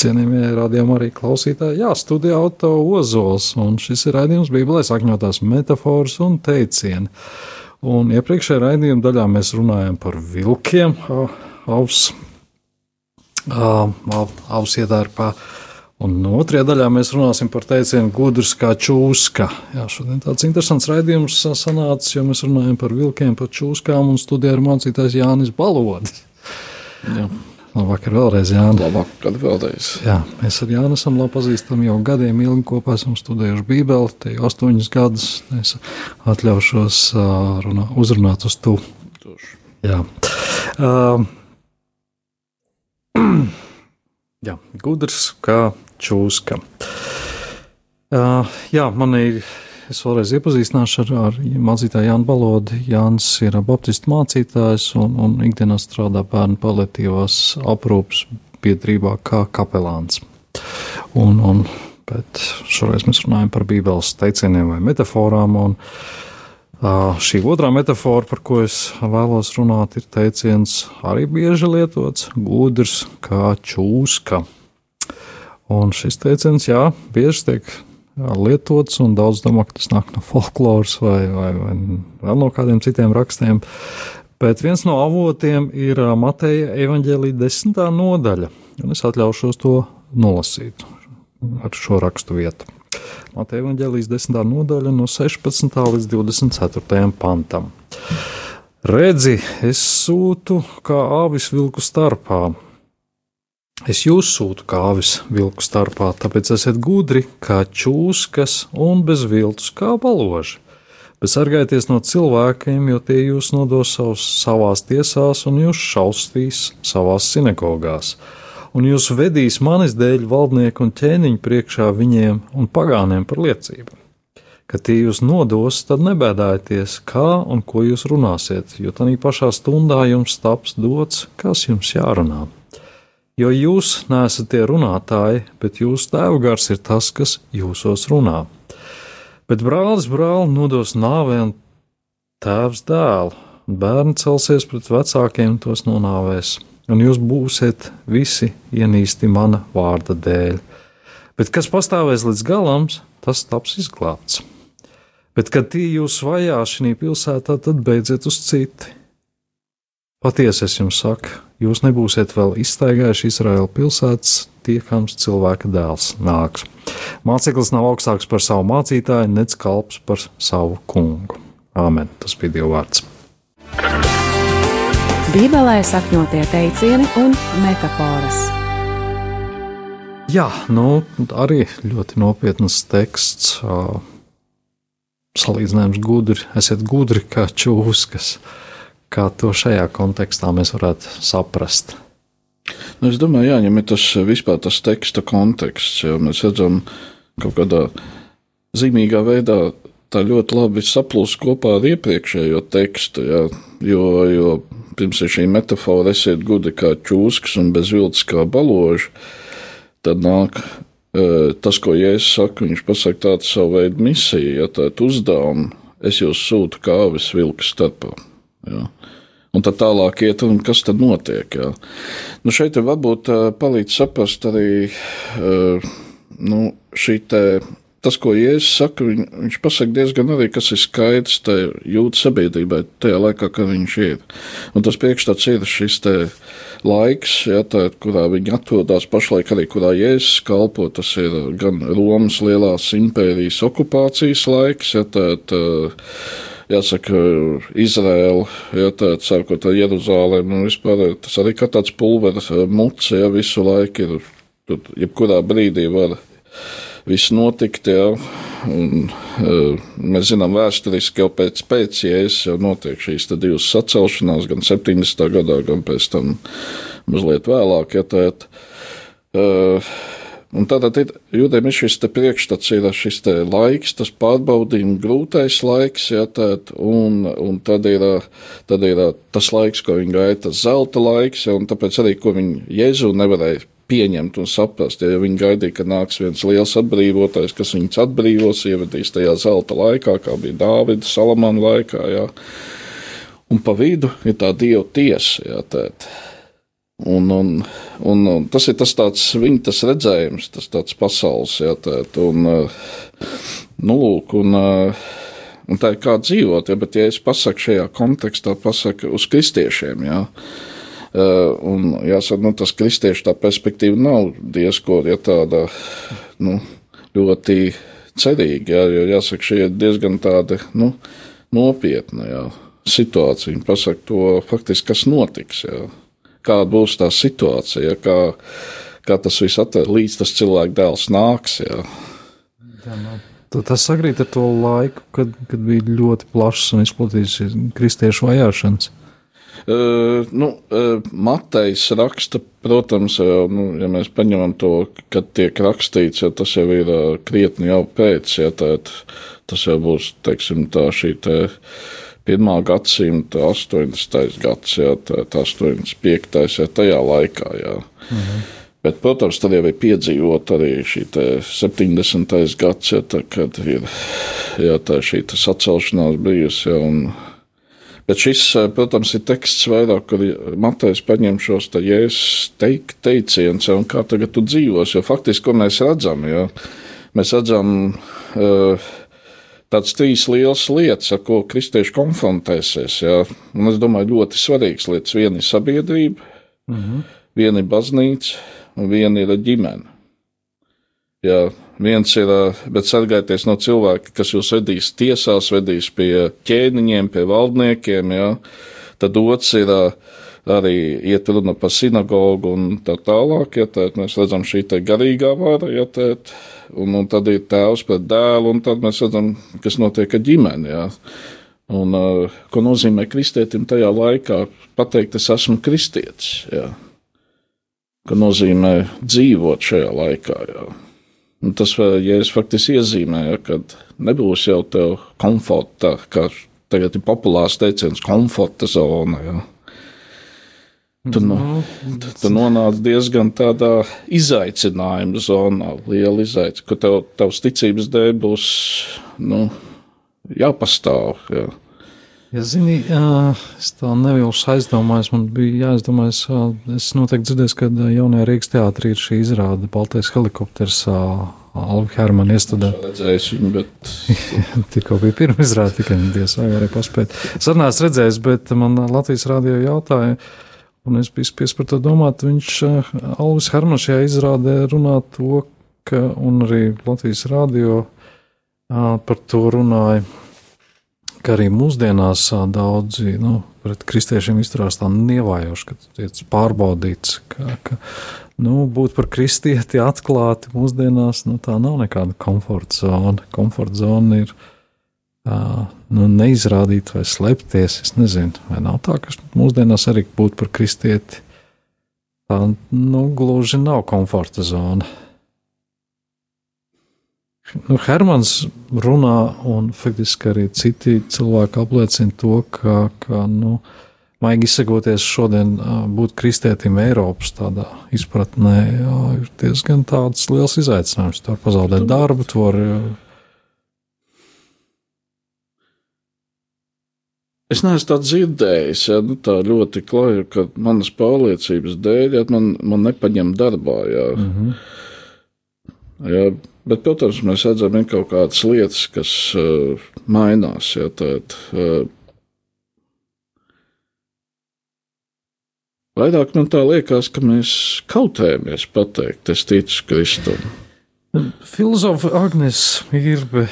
Cienījamie radījumi arī klausītāji, jā, studijā auto ozols, un šis ir raidījums Bībelē sakņotās metafāras un teicieni. Un iepriekšējā raidījuma daļā mēs runājam par vilkiem, avs, avs iedārpā, un otrajā daļā mēs runāsim par teicienu gudrs kā čūska. Jā, šodien tāds interesants raidījums sanācis, jo mēs runājam par vilkiem, par čūskām, un studijā ir mācītājs Jānis Balodis. Jā. Labvakar vēlreiz, Jānis. Labvakar vēlreiz. Jā, mēs ar Jānu esam labi pazīstami jau gadiem ilgi kopā esam studējuši Bībeli. Te jau astoņus gadus es atļaušos runā, uzrunāt uz to. Jā. Uh, jā, gudrs kā čūska. Uh, jā, man ir Es vēlreiz iepazīstināšu ar, ar mācītāju Jānu Balodi. Jānis ir baptistu mācītājs un, un ikdienā strādā bērnu paliatīvās aprūpas biedrībā kā kapelāns. Un, un, bet šoreiz mēs runājam par bībeles teicieniem vai metaforām. Un, uh, šī otrā metafora, par ko es vēlos runāt, ir teiciens arī bieži lietots - gudrs kā čūska. Un šis teiciens, jā, bieži tiek lietots, un daudz domā, ka tas nāk no folkloras vai, vai, vai vēl no kādiem citiem rakstiem. Bet viens no avotiem ir Mateja evaņģēlīja desmitā nodaļa, un es atļaušos to nolasīt ar šo rakstu vietu. Mateja evaņģēlijas desmitā nodaļa no 16. līdz 24. pantam. Redzi, es sūtu kā āvis vilku starpā, Es jūs sūtu kāvis vilku starpā, tāpēc esiet gudri kā čūskas un bez viltus kā baloži. Bet sargājieties no cilvēkiem, jo tie jūs nodos savus, savās tiesās un jūs šausmīs savās sinagogās. Un jūs vedīs manis dēļ valdnieku un ķēniņu priekšā viņiem un pagāniem par liecību. Kad tie jūs nodos, tad nebēdājieties, kā un ko jūs runāsiet, jo tādā pašā stundā jums taps dots, kas jums jārunā. Jo jūs neesat tie runātāji, bet jūsu tēva gars ir tas, kas jūsos runā. Bet brālis brāli nodos nāvē un tēvs dēlu, un bērni celsies pret vecākiem un tos nonāvēs, un jūs būsiet visi ienīsti mana vārda dēļ. Bet kas pastāvēs līdz galam, tas taps izglābts. Bet, kad tie jūs vajā šī pilsētā, tad beidziet uz citi. Patiesi es jums saku, jūs nebūsiet vēl iztaigājuši Izraēla pilsētas, tiekams cilvēka dēls nāks. Māceklis nav augstāks par savu mācītāju, nec kalps par savu kungu. Āmen. Tas bija Dieva vārds. Bībelē sakņotie teicieni un metafāras. Jā, nu, arī ļoti nopietns teksts. Salīdzinājums gudri, esiet gudri kā čūskas. Kā to šajā kontekstā mēs varētu saprast? Nu, es domāju, jāņem tas vispār tas teksta konteksts, jo mēs redzam kaut kādā zīmīgā veidā tā ļoti labi saplūst kopā ar iepriekšējo tekstu, jā, jo, jo pirms ir šī metāfora esiet gudri kā čūskas un bez viltus kā baloži, tad nāk tas, ko Jēzus saka, viņš pasaka tādu savu veidu misiju, ja tādu uzdevumu, es jūs sūtu kā avis vilku starpā. Ja. Un tad tālāk iet, un kas tad notiek? Jā. Nu šeit varbūt palīdz saprast arī nu, šī te. Tas, ko Jēzus saka, viņ, viņš pasaka diezgan arī, kas ir skaidrs jūtas sabiedrībai tajā laikā, kad viņš ir. Un tas priekšstats ir šis te laiks, ja, tā, kurā viņi atrodas pašlaik arī, kurā Jēzus kalpo. Tas ir gan Romas lielās impērijas okupācijas laiks, ja, tā, tā, jāsaka, Izraēla, ja tāds sākot ar Jeruzālēm, un vispār tas arī kā tāds pulveris muts, ja visu laiku ir, tur jebkurā brīdī var viss notikt, ja, un mēs zinām vēsturiski jau pēc pēc, ja es jau notiek šīs te divas sacelšanās, gan 70. gadā, gan pēc tam mazliet vēlāk, ja tā, uh, Un tātad ir, jūtiem ir šis priekšstats, ir šis laiks, tas pārbaudījuma grūtais laiks, ja, tēt, un, un tad, ir, tad ir tas laiks, ko viņi gaida, tas zelta laiks, ja, un tāpēc arī, ko viņi Jēzu nevarēja pieņemt un saprast, ja viņi gaidīja, ka nāks viens liels atbrīvotājs, kas viņus atbrīvos, ievadīs tajā zelta laikā, kā bija Dāvida Salamana laikā, ja. un pa vidu ir tā Dieva tiesa, ja, tēt. Un, un, un, un tas ir tas tāds viņa tas redzējums, tas tāds pasaules, jā, tēt, un, nu, lūk, un, un tā ir kā dzīvot, ja, bet ja es pasaku šajā kontekstā, pasaku uz kristiešiem, jā, un jāsaka, nu, tas kristiešu tā perspektīva nav diezko, ja tāda, nu, ļoti cerīga, jā, jo jāsaka, šie ir diezgan tādi, nu, nopietni, jā, situācija, viņi pasaka to faktiski, kas notiks, jā kāda būs tā situācija, kā, kā tas viss atver, līdz tas cilvēku dēls nāks. Jā. Jā, no. Tas sakrīt ar to laiku, kad, kad bija ļoti plašs un izplatīts kristiešu vajāšanas. Uh, nu, uh, Matejs raksta, protams, jau, nu, ja mēs paņemam to, kad tiek rakstīts, ja tas jau ir uh, krietni jau pēc, ja tā, tas jau būs, teiksim, tā šī te. Uh, 1. gadsimta 80. gads, jā, tā, tā 85. jā, tajā laikā. Jā. Mhm. Bet, protams, tad jau ir piedzīvot arī šī 70. gads, ja, tā, kad ir jā, tā šī sacelšanās bijusi. Ja, un, bet šis, protams, ir teksts vairāk, kur Matejs paņem šos te jēzus teik, teicienus, un kā tagad tu dzīvos, jo faktiski, ko mēs redzam, ja, mēs redzam, uh, tādas trīs lielas lietas, ar ko kristieši konfrontēsies. Jā. Un es domāju, ļoti svarīgas lietas. Viena ir sabiedrība, mm -hmm. viena ir baznīca un viena ir ģimene. Jā, viens ir, bet sargājieties no cilvēka, kas jūs vedīs tiesās, vedīs pie ķēniņiem, pie valdniekiem. Jā. Tad otrs ir arī iet runa par sinagogu un tā tālāk. Ja, tā, mēs redzam šī garīgā vara, ja, tā, un, un tad ir tēvs pret dēlu, un tad mēs redzam, kas notiek ar ģimeni. Jā. Un, uh, ko nozīmē kristietim tajā laikā pateikt, es esmu kristietis? Jā. Ko nozīmē dzīvot šajā laikā? Jā. Un tas, ja es faktiski iezīmēju, ka nebūs jau tev komforta, kā tagad ir populārs teiciens, komforta zona. Ja. Tu, no, tu, tu nonāc diezgan tādā izaicinājuma zonā, liela izaicinājuma, ka tev, tavs ticības dēļ būs nu, jāpastāv. Ja. Ja, zini, es tā nevilšu aizdomājos, man bija jāizdomājas, es noteikti dzirdēju, ka jaunajā Rīgas teātrī ir šī izrāde Baltais helikopters Alvi Hermanu iestudē. Redzējis viņu, bet... Tikko bija pirma izrāde, tikai diez vai varēja paspēt. Sarunās redzējis, bet man Latvijas rādio jautāja, un es biju spies par to domāt, viņš Alvis Hermans šajā izrādē runā to, ka, un arī Latvijas rādio par to runāja ka arī mūsdienās daudzi nu, pret kristiešiem izturās tā nievājoši, ka tiek pārbaudīts, ka, ka nu, būt par kristieti atklāti mūsdienās, nu, tā nav nekāda komforta zona. Komforta zona ir uh, nu, neizrādīt vai slēpties. Es nezinu, vai nav tā, ka mūsdienās arī būt par kristieti. Tā nu, gluži nav komforta zona. Nu, Hermans runā, un faktiski arī citi cilvēki apliecina to, ka, ka nu, maigi izsakoties, šodien būt kristietim Eiropas tādā izpratnē jā, ir diezgan tāds liels izaicinājums. Tu vari pazaudēt darbu, tu vari. Es neesmu tā dzirdējis, ja, nu, tā ļoti klāja, ka manas pārliecības dēļ ja, man, man nepaņem darbā. Ja. Mm -hmm. ja, Bet, protams, mēs redzam, ir kaut kādas lietas, kas uh, mainās. Ja, tād, uh, vairāk man tā liekas, ka mēs kautējamies pateikt, es ticu Kristum. Filozofa Agnēs Irbe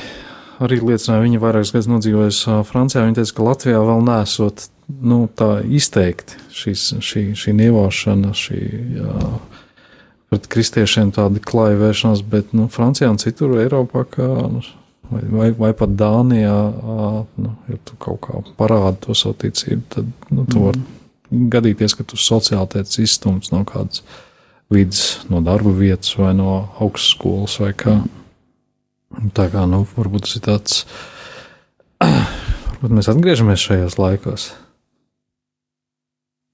arī liecināja, viņa vairākas gadus nodzīvojusi Francijā. Viņa teica, ka Latvijā vēl nesot nu, tā izteikti šis, šī, šī nievošana, šī. Jā, pret kristiešiem tāda klāja vēršanās, bet nu, Francijā un citur Eiropā, kā, nu, vai, vai, vai pat Dānijā, nu, ja tu kaut kā parādi to savu ticību, tad nu, tu vari mm. gadīties, ka tu sociāli tiec izstumts no kādas vidas, no darba vietas vai no augstskolas vai kā. Mm. Tā kā, nu, varbūt tas ir tāds, varbūt mēs atgriežamies šajos laikos.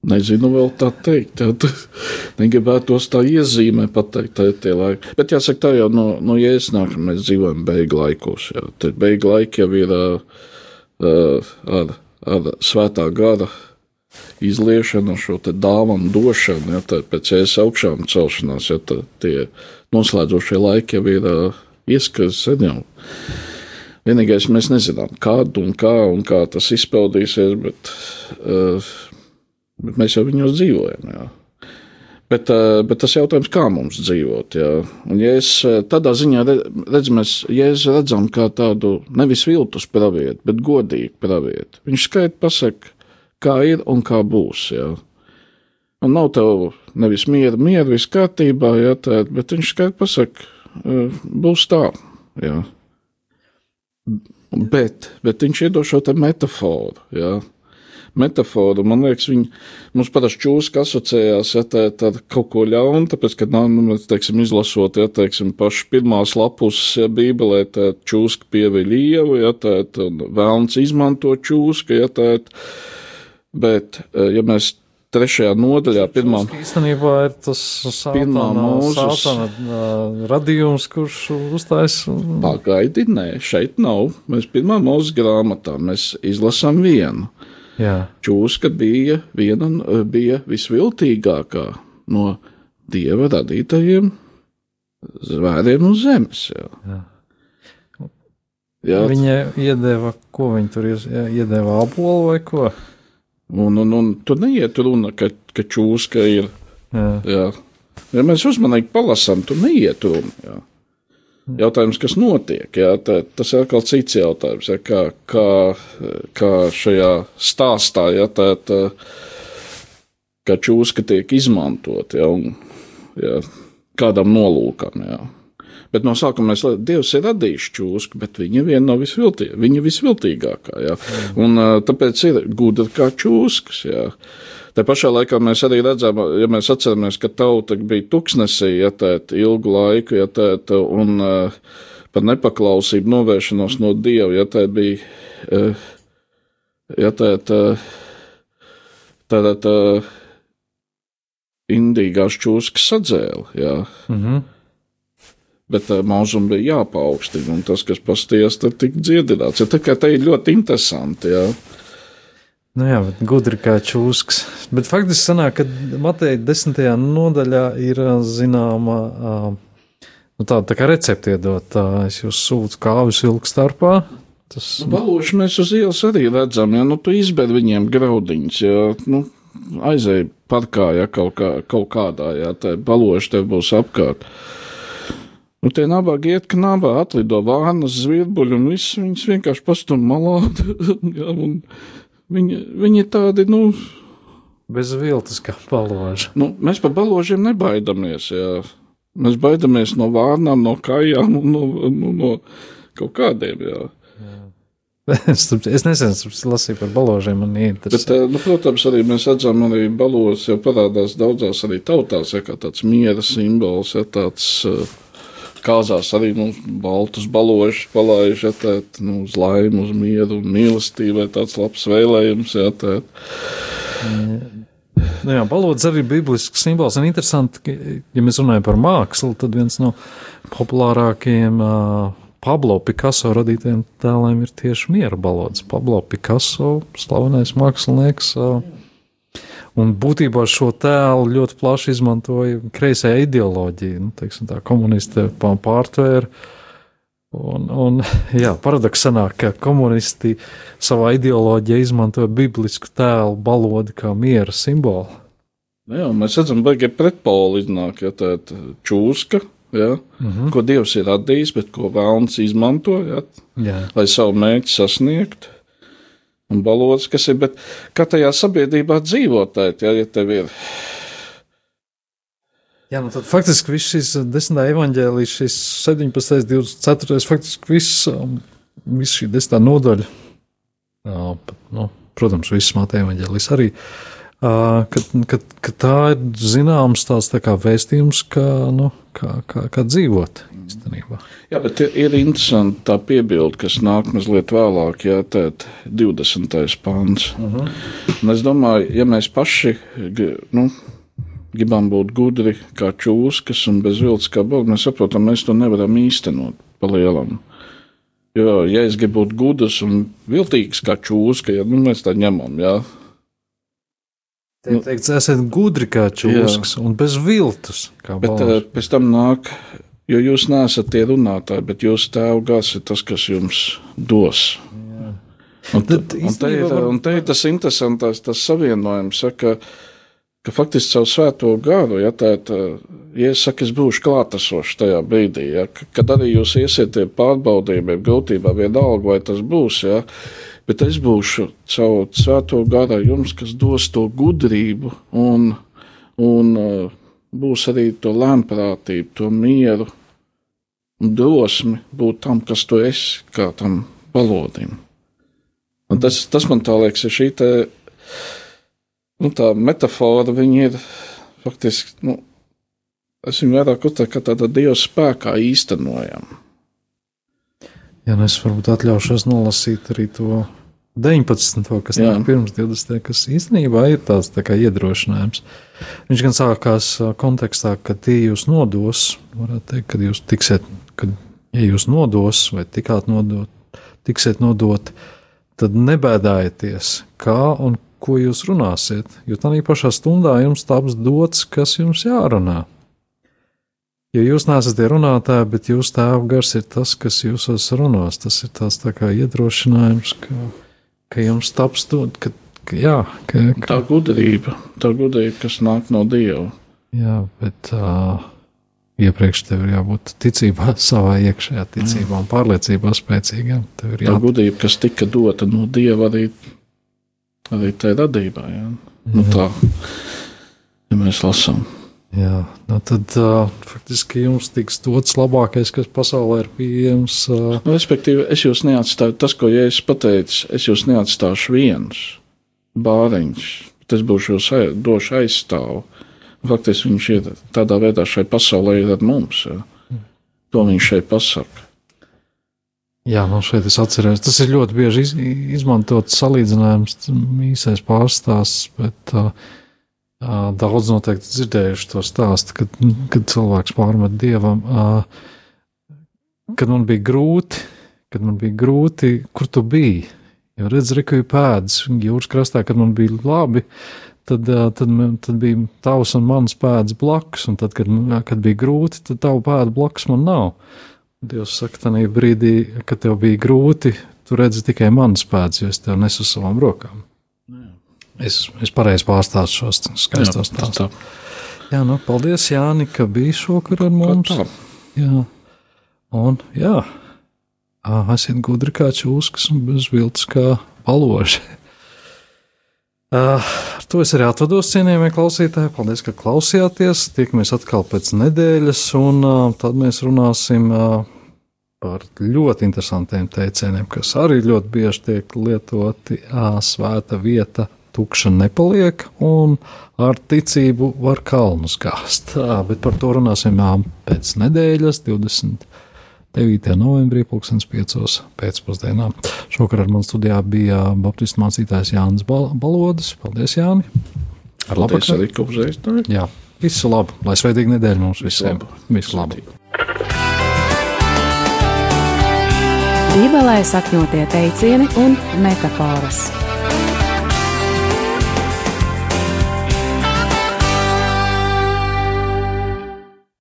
Nezinu, vēl tā teikt. Jā, negribētu tos tā iezīmē pateikt, tā ir tie laiki. Bet jāsaka, tā jau no, no jēzus nāk, mēs dzīvojam beigu laikos. Jā. Tad beigu laiki jau ir uh, ar, ar svētā gara izliešanu, šo dāvanu došanu, ja pēc ēs augšām celšanās, ja tie noslēdzošie laiki jau ir uh, ieskats jau. Vienīgais mēs nezinām, kad un kā un kā tas izpaudīsies, bet uh, bet mēs jau viņos dzīvojam. Jā. Bet, eh, bet tas jautājums, kā mums dzīvot. Jā. Un, ja es eh, tādā ziņā redzu, mēs ja redzam kā tādu nevis viltus pravietu, bet godīgu pravietu. Viņš skaidri pasaka, kā ir un kā būs. Jā. Un nav tev nevis miera, miera viss kārtībā, jā, tā, bet viņš skaidri pasaka, būs tā. Jā. Bet, bet viņš iedod šo metaforu. Jā metaforu. Man liekas, viņi mums parasti čūska asociējās ja, tā, kaut ko ļaunu, tāpēc, ka, nu, mēs, teiksim, izlasot, ja, teiksim, pašu pirmās lapus ja, bībelē, tā čūska pieveļ ievu, ja, tā, tā vēlns izmanto čūska, ja, tā, bet, ja mēs trešajā nodaļā, pirmā. Īstenībā ir tas mūzes, sātana radījums, kurš uzstājas. Pagaidi, nē, šeit nav. Mēs pirmā mūzes grāmatā mēs izlasām vienu. Jā. Čūska bija viena bija visviltīgākā no dieva radītajiem zvēriem uz zemes. Jā. Jā. Jā. Viņa iedeva, ko viņa tur iedeva apolu vai ko? Un, un, un tur neiet runa, ka, ka čūska ir. Jā. Jā. Ja mēs uzmanīgi palasām, tur neiet runa. Jā. Jautājums, kas notiek, jā, tā, tas ir atkal cits jautājums. Jā, kā, kā, kā šajā stāstā, jā, tā, tā, kā čūska tiek izmantot, jā, un, jā, kādam nolūkam. Jā. Bet no sākuma mēs redzam, Dievs ir radījis čūsku, bet viņa viena no visviltīgākajām. Viņa visviltīgākā, jā. Un tāpēc ir gudra kā čūskas, jā. Tā pašā laikā mēs arī redzam, ja mēs atceramies, ka tauta bija tuksnesī, ja tēt, ilgu laiku, ja tēt, un uh, par nepaklausību novēršanos no Dieva, ja tēt bija, uh, ja tēt, uh, tādā tā indīgās čūskas sadzēla, jā. Mm -hmm. Bet uh, mūzum bija jāpaukstina, un tas, kas pasties, tad tika dziedināts. Ja tā kā te ir ļoti interesanti, jā. Nu jā, bet gudri kā čūskas. Bet faktiski sanāk, ka Mateja desmitajā nodaļā ir zināma nu, tā, tā kā recepte iedot. Es jūs sūtu kāvis ilgu starpā. Tas... Nu, Baloši mēs uz ielas arī redzam, ja nu tu izbēr viņiem graudiņus, ja nu, aizēj parkā, ja kaut, kā, kaut kādā, ja tā baloši tev būs apkārt. Nu, tie nabagi iet, ka nabā atlido vānas, zvirbuļi un viss viņas vienkārši pastum malā. ja, un, Viņi, viņi tādi, nu. Bez viltus kā baloži. Nu, mēs par baložiem nebaidamies. Jā. Mēs baidamies no vārnām, no kājām un no, no, no kaut kādiem. Jā. es nesen lasīju par balāžiem, man interesē. Bet, eh, nu, protams, arī mēs redzam, arī balos jau parādās daudzās arī tautās, ja kā tāds miera simbols, ja tāds. Uh, kāzās arī nu, baltus balošus palaiž, ja tā nu, uz laimi, uz mieru un mīlestību, tāds labs vēlējums. Ja, tā. Nu jā, balods arī ir biblisks simbols. Un interesanti, ka, ja mēs runājam par mākslu, tad viens no populārākajiem uh, Pablo Picasso radītajiem tēliem ir tieši miera balods. Pablo Picasso, slavenais mākslinieks. Uh, Un būtībā šo tēlu ļoti plaši izmantoja kreisē ideoloģija, nu, teiksim, tā komunisti pārtvēra. Un, un jā, paradoks sanāk, ka komunisti savā ideoloģijā izmantoja biblisku tēlu balodi kā miera simbolu. Nu jā, mēs redzam, ka pretpoli iznāk, ja tā ir čūska, ja, mm -hmm. ko Dievs ir radījis, bet ko vēlns izmanto, ja, jā. lai savu mērķi sasniegtu un balodas, kas ir, bet kā tajā sabiedrībā dzīvotājt, ja, ja tev ir. Jā, nu tad faktiski viss šis desmitā evaņģēlijas, šis 17. 24. faktiski viss, um, viss šī desmitā nodaļa, uh, nu, protams, viss Mateja evaņģēlijas arī, uh, ka, ka, ka tā ir zināms tās tā kā vēstījums, ka, nu, kā, kā, kā dzīvot īstenībā. Jā, bet ir interesanti tā piebilde, kas nāk mazliet vēlāk, jā, tēt 20. pāns. Uh -huh. Un es domāju, ja mēs paši, nu, gribam būt gudri kā čūskas un bez vilts kā balgi, mēs saprotam, mēs to nevaram īstenot pa lielam. Jo, ja es gribu būt gudrs un viltīgs kā čūska, ja nu, mēs tā ņemam, jā. Tiek teikts, esat gudri kā čūskas un bez viltus. Bet uh, pēc tam nāk Jo jūs neesat tie runātāji, bet jūsu tēva gars ir tas, kas jums dos. Jā. Un, Tad, un, te ir, var... un te ir tas interesantais tas savienojums, ka, ka faktiski caur svēto garu, ja tā ir, ja es saku, es būšu klātesošs tajā brīdī, ja, kad arī jūs iesiet tie pārbaudījumi, grūtībā vienalga, vai tas būs, ja, bet es būšu caur svēto garu jums, kas dos to gudrību un, un uh, būs arī to lēmprātību, to mieru un drosmi būt tam, kas tu esi, kā tam valodim. Un tas, tas man tā liekas, ir šī te, nu, tā metafora, viņa ir faktiski, nu, es viņu vairāk uztveru, ka tāda Dieva spēkā īstenojam. Jā, nu es varbūt atļaušos nolasīt arī to 19. kas nāk pirms 20. kas īstenībā ir tāds tā kā iedrošinājums. Viņš gan sākās kontekstā, ka tie jūs nodos, varētu teikt, kad jūs tiksiet, kad ja jūs nodos vai tikāt nodot, tiksiet nodot, tad nebēdājieties, kā un ko jūs runāsiet, jo tā pašā stundā jums taps dots, kas jums jārunā. Jo jūs neesat tie runātāji, bet jūsu tēva gars ir tas, kas jūsos runās. Tas ir tāds tā kā iedrošinājums, ka ka jums taps dot, ka, ka, jā, ka, ka tā gudrība, tā gudrība, kas nāk no Dieva. Jā, bet uh, iepriekš tev ir jābūt ticībā, savā iekšējā ticībā un pārliecībā spēcīgām. Tā gudrība, kas tika dota no Dieva arī, arī tajā radībā. Jā. Nu, tā, ja mēs lasām. Jā, nu tad uh, faktiski jums tiks dots labākais, kas pasaulē ir pieejams. Uh, Nu, Respektīvi, es jūs neatstāju, tas, ko Jēzus pateica, es jūs neatstāšu vienus, bāriņus, bet es būšu jūs došu aizstāvu. Faktiski viņš ir tādā veidā šai pasaulē ir ar mums. Ja. To viņš šeit pasaka. jā, man šeit es atceros, tas ir ļoti bieži iz, izmantots salīdzinājums, īsais pārstāsts, bet uh, daudz noteikti dzirdējuši to stāstu, kad, kad cilvēks pārmet dievam, kad man bija grūti, kad man bija grūti, kur tu biji. Jo redz, rekuju pēdas jūras krastā, kad man bija labi, tad, tad, tad bija tavs un mans pēdas blakus, un tad, kad, kad bija grūti, tad tavu pēdu blakus man nav. Dievs saka, tajā brīdī, kad tev bija grūti, tu redzi tikai manas pēdas, jo es tev nesu savām rokām. Es, es pareizi pārstāstu šos skaistos stāstus. tā. Jā, nu, paldies, Jāni, ka biji šokar ar mums. Jā, un jā, esiet gudri kā čūskas un bez viltus kā paloži. Uh, ar to es arī atvados, cienījamie klausītāji. Paldies, ka klausījāties. Tiekamies atkal pēc nedēļas, un uh, tad mēs runāsim uh, par ļoti interesantiem teicieniem, kas arī ļoti bieži tiek lietoti. Uh, svēta vieta tukša nepaliek, un ar ticību var kalnus gāzt. Uh, bet par to runāsim pēc nedēļas, 20. 9. novembrī, 2005. pēcpusdienā. Šokar ar mums studijā bija Baptistu mācītājs Jānis Bal Balodis. Paldies, Jāni! Ar labu uzreiz. Jā, visu labu! Lai svētīgi nedēļa mums visiem! Visu labu! Bībelē sakņotie teicieni un metafāras.